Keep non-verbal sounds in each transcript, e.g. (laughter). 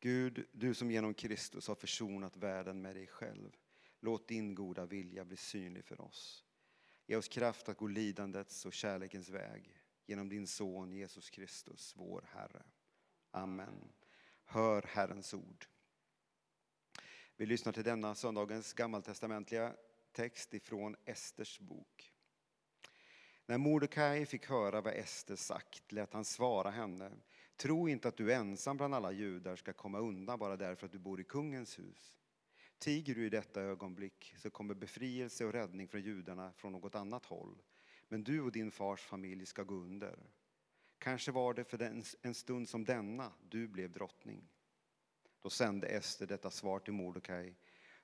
Gud, du som genom Kristus har försonat världen med dig själv. Låt din goda vilja bli synlig för oss. Ge oss kraft att gå lidandets och kärlekens väg genom din son Jesus Kristus, vår Herre. Amen. Hör Herrens ord. Vi lyssnar till denna söndagens gammaltestamentliga text ifrån Esters bok. När Mordecai fick höra vad Ester sagt lät han svara henne Tro inte att du ensam bland alla judar ska komma undan bara därför att du bor i kungens hus. Tiger du i detta ögonblick så kommer befrielse och räddning från judarna från något annat håll. Men du och din fars familj ska gå under. Kanske var det för en stund som denna du blev drottning. Då sände Ester detta svar till Mordecai.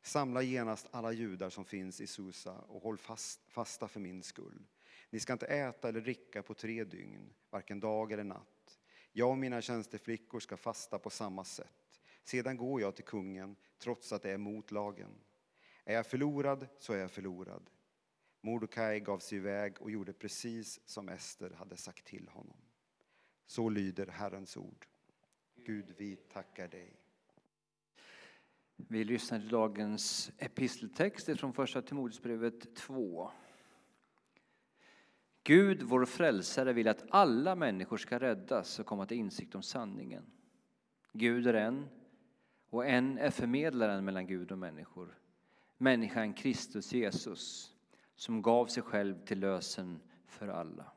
Samla genast alla judar som finns i Susa och håll fast, fasta för min skull. Ni ska inte äta eller dricka på tre dygn, varken dag eller natt. Jag och mina tjänsteflickor ska fasta på samma sätt. Sedan går jag till kungen, trots att det är mot lagen. Är jag förlorad, så är jag förlorad. Mordokaj gav sig iväg och gjorde precis som Ester hade sagt till honom. Så lyder Herrens ord. Gud, vi tackar dig. Vi lyssnar till dagens episteltext från Första Timoteusbrevet 2. Gud, vår frälsare, vill att alla människor ska räddas och komma till insikt om sanningen. Gud är en, och en är förmedlaren mellan Gud och människor, människan Kristus Jesus, som gav sig själv till lösen för alla.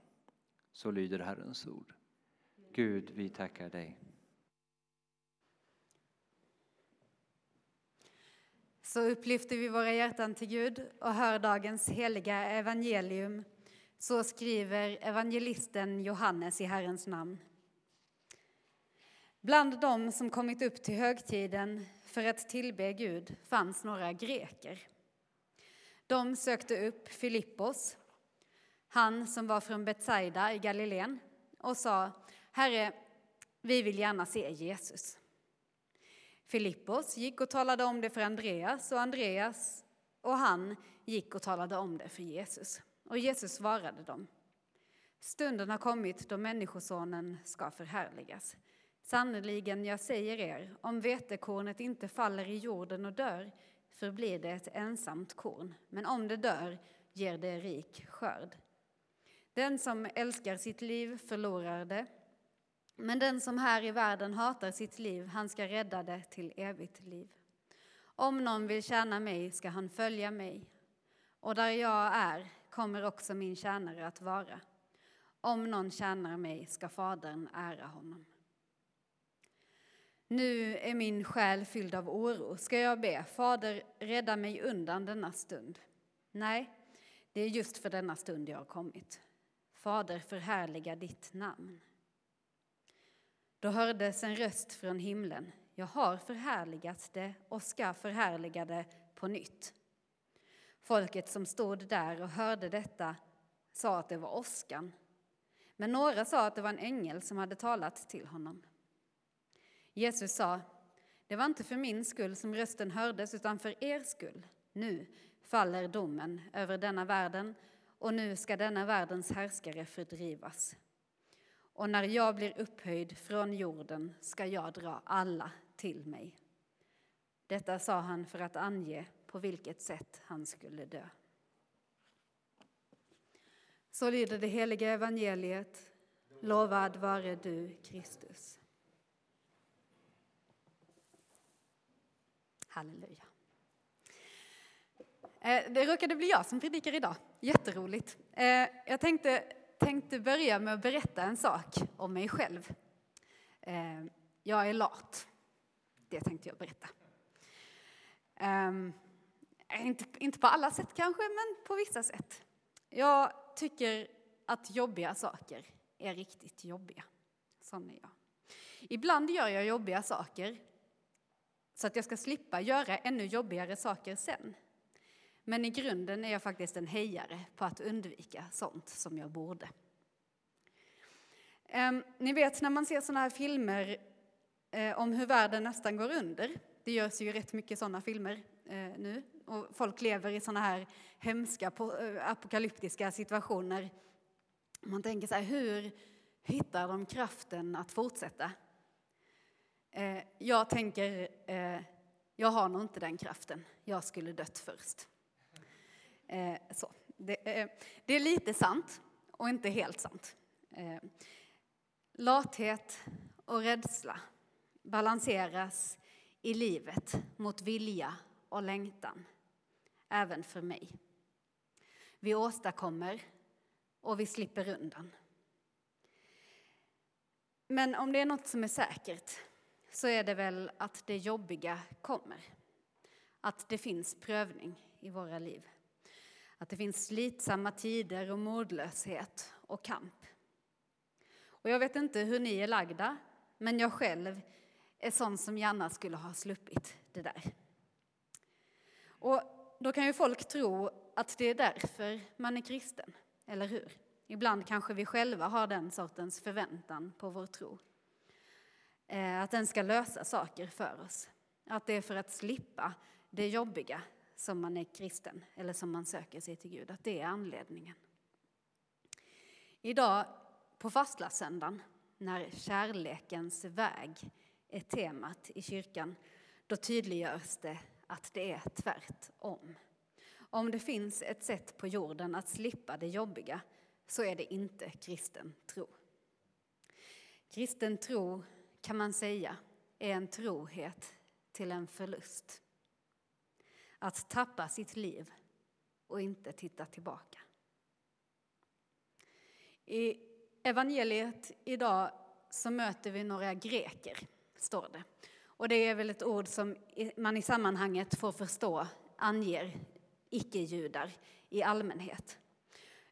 Så lyder Herrens ord. Gud, vi tackar dig. Så upplyfter vi våra hjärtan till Gud och hör dagens heliga evangelium. Så skriver evangelisten Johannes i Herrens namn. Bland dem som kommit upp till högtiden för att tillbe Gud fanns några greker. De sökte upp Filippos, han som var från Betsaida i Galileen, och sa Herre, vi vill gärna se Jesus. Filippos gick och talade om det för Andreas och Andreas och han gick och talade om det för Jesus. Och Jesus svarade dem. Stunden har kommit då Människosonen ska förhärligas. Sannerligen, jag säger er, om vetekornet inte faller i jorden och dör förblir det ett ensamt korn, men om det dör ger det rik skörd. Den som älskar sitt liv förlorar det, men den som här i världen hatar sitt liv, han ska rädda det till evigt liv. Om någon vill tjäna mig ska han följa mig, och där jag är kommer också min tjänare att vara. Om någon tjänar mig ska Fadern ära honom. Nu är min själ fylld av oro. Ska jag be, Fader, rädda mig undan denna stund? Nej, det är just för denna stund jag har kommit. Fader, förhärliga ditt namn. Då hördes en röst från himlen. Jag har förhärligat det och ska förhärliga det på nytt. Folket som stod där och hörde detta sa att det var åskan. Men några sa att det var en ängel som hade talat till honom. Jesus sa, det var inte för min skull som rösten hördes utan för er skull. Nu faller domen över denna världen och nu ska denna världens härskare fördrivas. Och när jag blir upphöjd från jorden ska jag dra alla till mig. Detta sa han för att ange på vilket sätt han skulle dö. Så lyder det heliga evangeliet. Lovad vare du, Kristus. Halleluja. Eh, det råkade bli jag som predikar idag. Jätteroligt. Eh, jag tänkte, tänkte börja med att berätta en sak om mig själv. Eh, jag är lat. Det tänkte jag berätta. Ehm, Eh, inte, inte på alla sätt kanske, men på vissa sätt. Jag tycker att jobbiga saker är riktigt jobbiga. Sån är jag. Ibland gör jag jobbiga saker så att jag ska slippa göra ännu jobbigare saker sen. Men i grunden är jag faktiskt en hejare på att undvika sånt som jag borde. Ehm, ni vet när man ser såna här filmer eh, om hur världen nästan går under. Det görs ju rätt mycket såna filmer Eh, nu och folk lever i såna här hemska eh, apokalyptiska situationer. Man tänker så här, hur hittar de kraften att fortsätta? Eh, jag tänker, eh, jag har nog inte den kraften. Jag skulle dött först. Eh, så. Det, eh, det, är lite sant och inte helt sant. Eh, lathet och rädsla balanseras i livet mot vilja och längtan, även för mig. Vi åstadkommer och vi slipper undan. Men om det är något som är säkert så är det väl att det jobbiga kommer. Att det finns prövning i våra liv. Att det finns slitsamma tider och modlöshet och kamp. Och jag vet inte hur ni är lagda, men jag själv är sån som gärna skulle ha sluppit det där. Och då kan ju folk tro att det är därför man är kristen, eller hur? Ibland kanske vi själva har den sortens förväntan på vår tro. Eh, att den ska lösa saker för oss. Att det är för att slippa det jobbiga som man är kristen, eller som man söker sig till Gud. Att det är anledningen. Idag på fastlagssöndagen, när kärlekens väg är temat i kyrkan, då tydliggörs det att det är tvärtom. Om det finns ett sätt på jorden att slippa det jobbiga så är det inte kristen tro. Kristen tro, kan man säga, är en trohet till en förlust. Att tappa sitt liv och inte titta tillbaka. I evangeliet idag så möter vi några greker, står det. Och det är väl ett ord som man i sammanhanget får förstå anger icke-judar i allmänhet.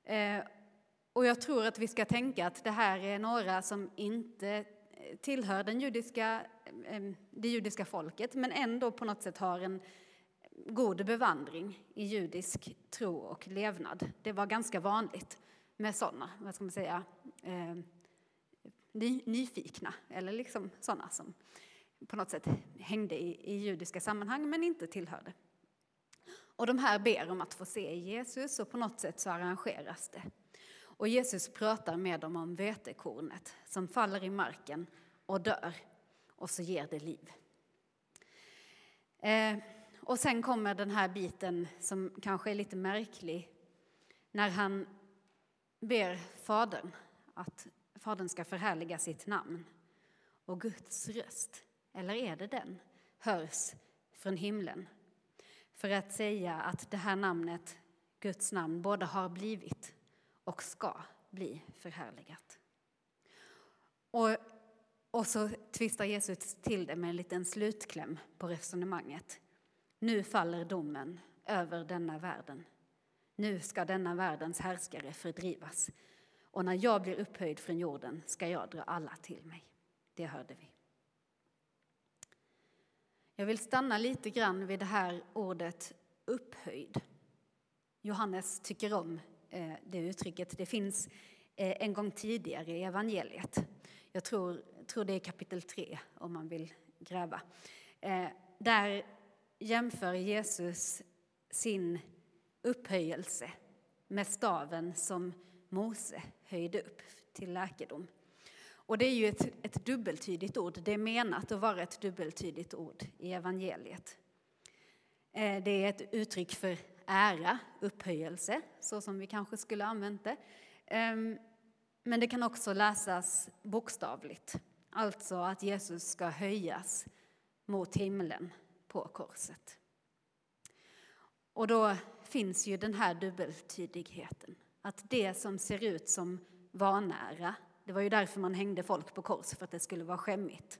Eh, och jag tror att vi ska tänka att det här är några som inte eh, tillhör den judiska, eh, det judiska folket men ändå på något sätt har en god bevandring i judisk tro och levnad. Det var ganska vanligt med sådana, vad ska man säga, nyfikna eller liksom sådana som på något sätt hängde i, i judiska sammanhang men inte tillhörde. Och de här ber om att få se Jesus och på något sätt så arrangeras det. Och Jesus pratar med dem om vetekornet som faller i marken och dör och så ger det liv. Eh, och sen kommer den här biten som kanske är lite märklig när han ber Fadern att Fadern ska förhärliga sitt namn. Och Guds röst, eller är det den, hörs från himlen för att säga att det här namnet, Guds namn, både har blivit och ska bli förhärligat. Och, och så tvistar Jesus till det med en liten slutkläm på resonemanget. Nu faller domen över denna världen. Nu ska denna världens härskare fördrivas. Och när jag blir upphöjd från jorden ska jag dra alla till mig. Det hörde vi. Jag vill stanna lite grann vid det här ordet upphöjd. Johannes tycker om eh, det uttrycket. Det finns eh, en gång tidigare i evangeliet. Jag tror, tror det är kapitel 3 om man vill gräva. Eh, där jämför Jesus sin upphöjelse med staven som Mose höjde upp till läkedom. Och det är ju ett, ett dubbeltydigt ord. Det är menat att vara ett dubbeltydigt ord i evangeliet. Eh, det är ett uttryck för ära, upphöjelse, så som vi kanske skulle använt det. Ehm, men det kan också läsas bokstavligt, alltså att Jesus ska höjas mot himlen på korset. Och då finns ju den här dubbeltydigheten, att det som ser ut som vanära det var ju därför man hängde folk på kors, för att det skulle vara skämmigt.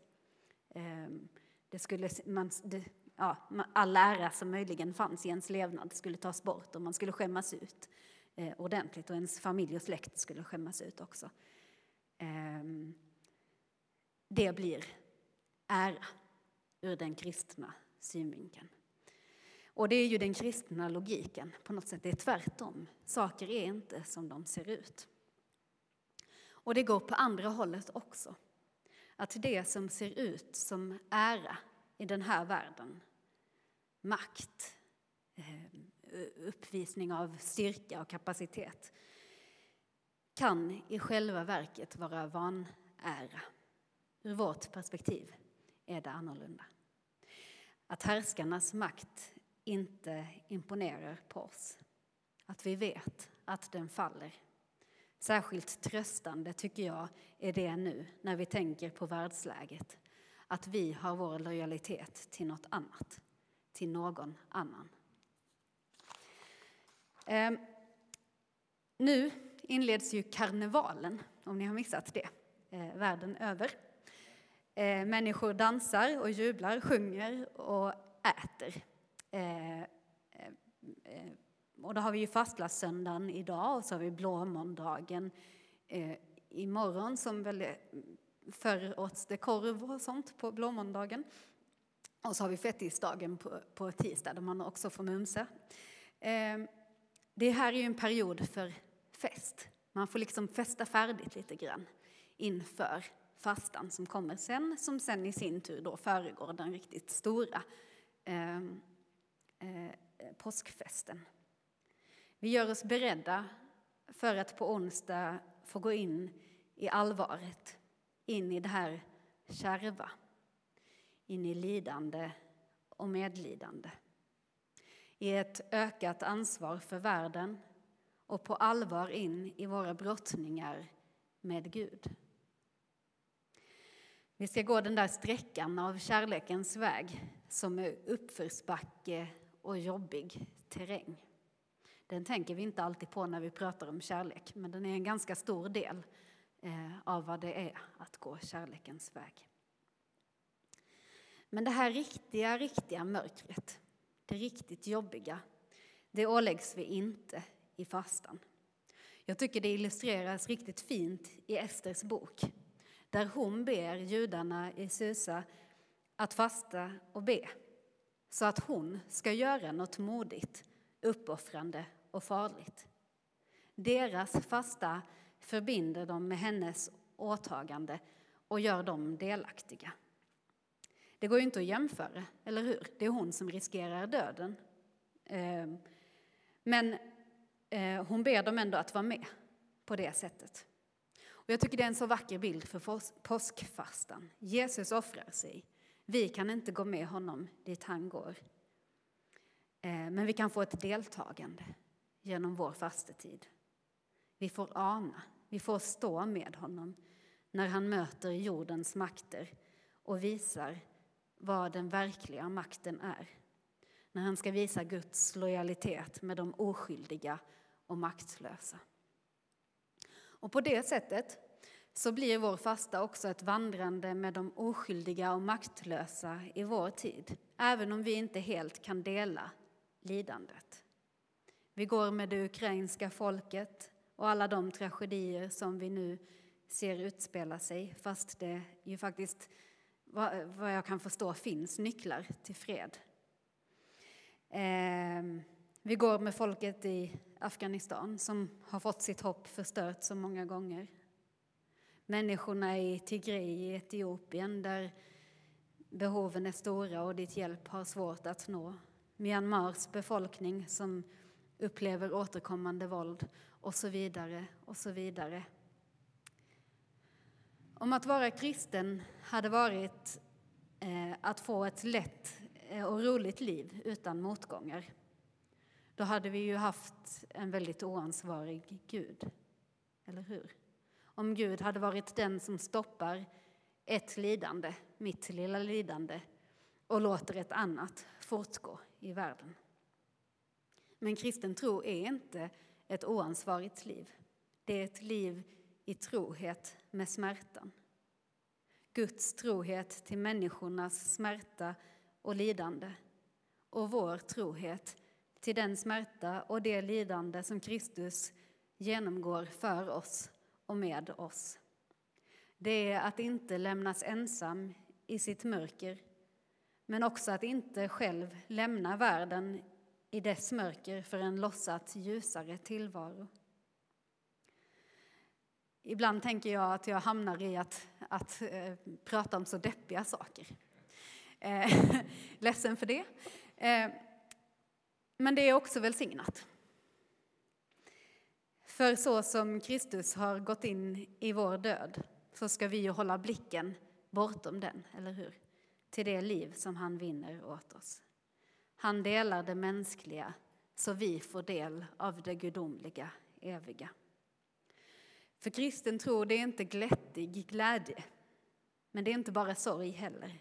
Ehm, det skulle, man, det, ja, all ära som möjligen fanns i ens levnad skulle tas bort och man skulle skämmas ut eh, ordentligt och ens familj och släkt skulle skämmas ut också. Ehm, det blir ära ur den kristna synvinkeln. Och det är ju den kristna logiken på något sätt. Det är tvärtom. Saker är inte som de ser ut. Och det går på andra hållet också. Att det som ser ut som ära i den här världen, makt, eh, uppvisning av styrka och kapacitet, kan i själva verket vara vanära ur vårt perspektiv. är det annorlunda. Att härskarnas makt inte imponerar på oss. Att vi vet att den faller. Särskilt tröstande tycker jag är det nu när vi tänker på världsläget. Att vi har vår lojalitet till något annat, till någon annan. Eh, nu inleds ju karnevalen, om ni har missat det, eh, världen över. Eh, människor dansar och jublar, sjunger och äter. Eh, eh, eh, och då har vi ju fastlagssöndagen idag och så har vi blåmåndagen eh, imorgon som väl förr åts det korv och sånt på blåmåndagen. Och så har vi fettisdagen på, på tisdag där man också får mumsa. Eh, det här är ju en period för fest. Man får liksom festa färdigt lite grann inför fastan som kommer sen, som sen i sin tur då föregår den riktigt stora eh, eh, påskfesten. Vi gör oss beredda för att på onsdag få gå in i allvaret, in i det här kärva, in i lidande och medlidande. I ett ökat ansvar för världen och på allvar in i våra brottningar med Gud. Vi ska gå den där sträckan av kärlekens väg som är uppförsbacke och jobbig terräng. Den tänker vi inte alltid på när vi pratar om kärlek, men den är en ganska stor del eh, av vad det är att gå kärlekens väg. Men det här riktiga, riktiga mörkret, det riktigt jobbiga, det åläggs vi inte i fastan. Jag tycker det illustreras riktigt fint i Esters bok, där hon ber judarna i Susa att fasta och be, så att hon ska göra något modigt, uppoffrande och farligt. Deras fasta förbinder dem med hennes åtagande och gör dem delaktiga. Det går ju inte att jämföra, eller hur? Det är hon som riskerar döden. Ehm, men eh, hon ber dem ändå att vara med på det sättet. Och jag tycker det är en så vacker bild för påskfastan. Jesus offrar sig. Vi kan inte gå med honom dit han går. Ehm, men vi kan få ett deltagande genom vår fastetid. Vi får ana, vi får stå med honom när han möter jordens makter och visar vad den verkliga makten är. När han ska visa Guds lojalitet med de oskyldiga och maktlösa. Och på det sättet så blir vår fasta också ett vandrande med de oskyldiga och maktlösa i vår tid, även om vi inte helt kan dela lidandet. Vi går med det ukrainska folket och alla de tragedier som vi nu ser utspela sig, fast det ju faktiskt, vad jag kan förstå, finns nycklar till fred. Ehm, vi går med folket i Afghanistan som har fått sitt hopp förstört så många gånger. Människorna i Tigray i Etiopien där behoven är stora och dit hjälp har svårt att nå. Myanmars befolkning som upplever återkommande våld och så vidare och så vidare. Om att vara kristen hade varit eh, att få ett lätt eh, och roligt liv utan motgångar då hade vi ju haft en väldigt oansvarig Gud. Eller hur? Om Gud hade varit den som stoppar ett lidande, mitt lilla lidande och låter ett annat fortgå i världen. Men kristen tro är inte ett oansvarigt liv. Det är ett liv i trohet med smärtan. Guds trohet till människornas smärta och lidande och vår trohet till den smärta och det lidande som Kristus genomgår för oss och med oss. Det är att inte lämnas ensam i sitt mörker men också att inte själv lämna världen i dess mörker för en låtsat ljusare tillvaro. Ibland tänker jag att jag hamnar i att, att eh, prata om så deppiga saker. Eh, (laughs) ledsen för det. Eh, men det är också välsignat. För så som Kristus har gått in i vår död så ska vi ju hålla blicken bortom den, eller hur? till det liv som han vinner åt oss. Han delar det mänskliga så vi får del av det gudomliga, eviga. För kristen tro det är inte glättig glädje, men det är inte bara sorg heller.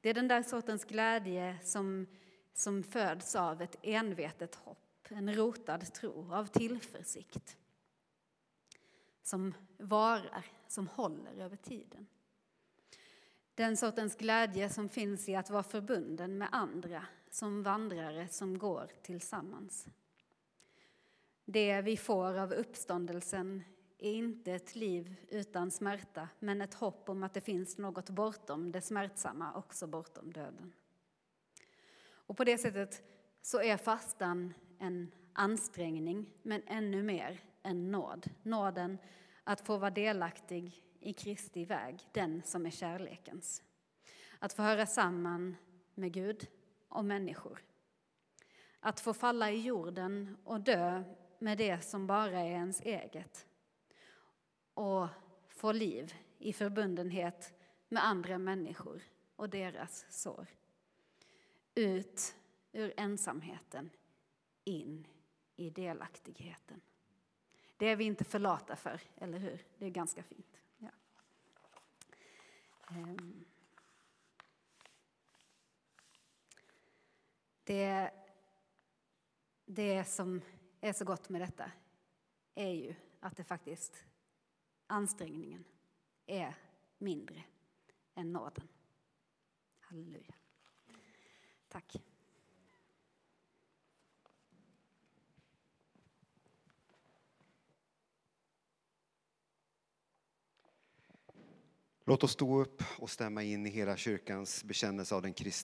Det är den där sortens glädje som, som föds av ett envetet hopp, en rotad tro, av tillförsikt som varar, som håller över tiden. Den sortens glädje som finns i att vara förbunden med andra som vandrare som går tillsammans. Det vi får av uppståndelsen är inte ett liv utan smärta men ett hopp om att det finns något bortom det smärtsamma, också bortom döden. Och på det sättet så är fastan en ansträngning, men ännu mer en nåd. Nåden att få vara delaktig i Kristi väg, den som är kärlekens. Att få höra samman med Gud och människor. Att få falla i jorden och dö med det som bara är ens eget. Och få liv i förbundenhet med andra människor och deras sår. Ut ur ensamheten, in i delaktigheten. Det är vi inte förlata för, eller hur? Det är ganska fint. Ja. Um. Det, det som är så gott med detta är ju att det faktiskt, ansträngningen är mindre än nåden. Halleluja. Tack. Låt oss stå upp och stämma in i hela kyrkans bekännelse av den kristna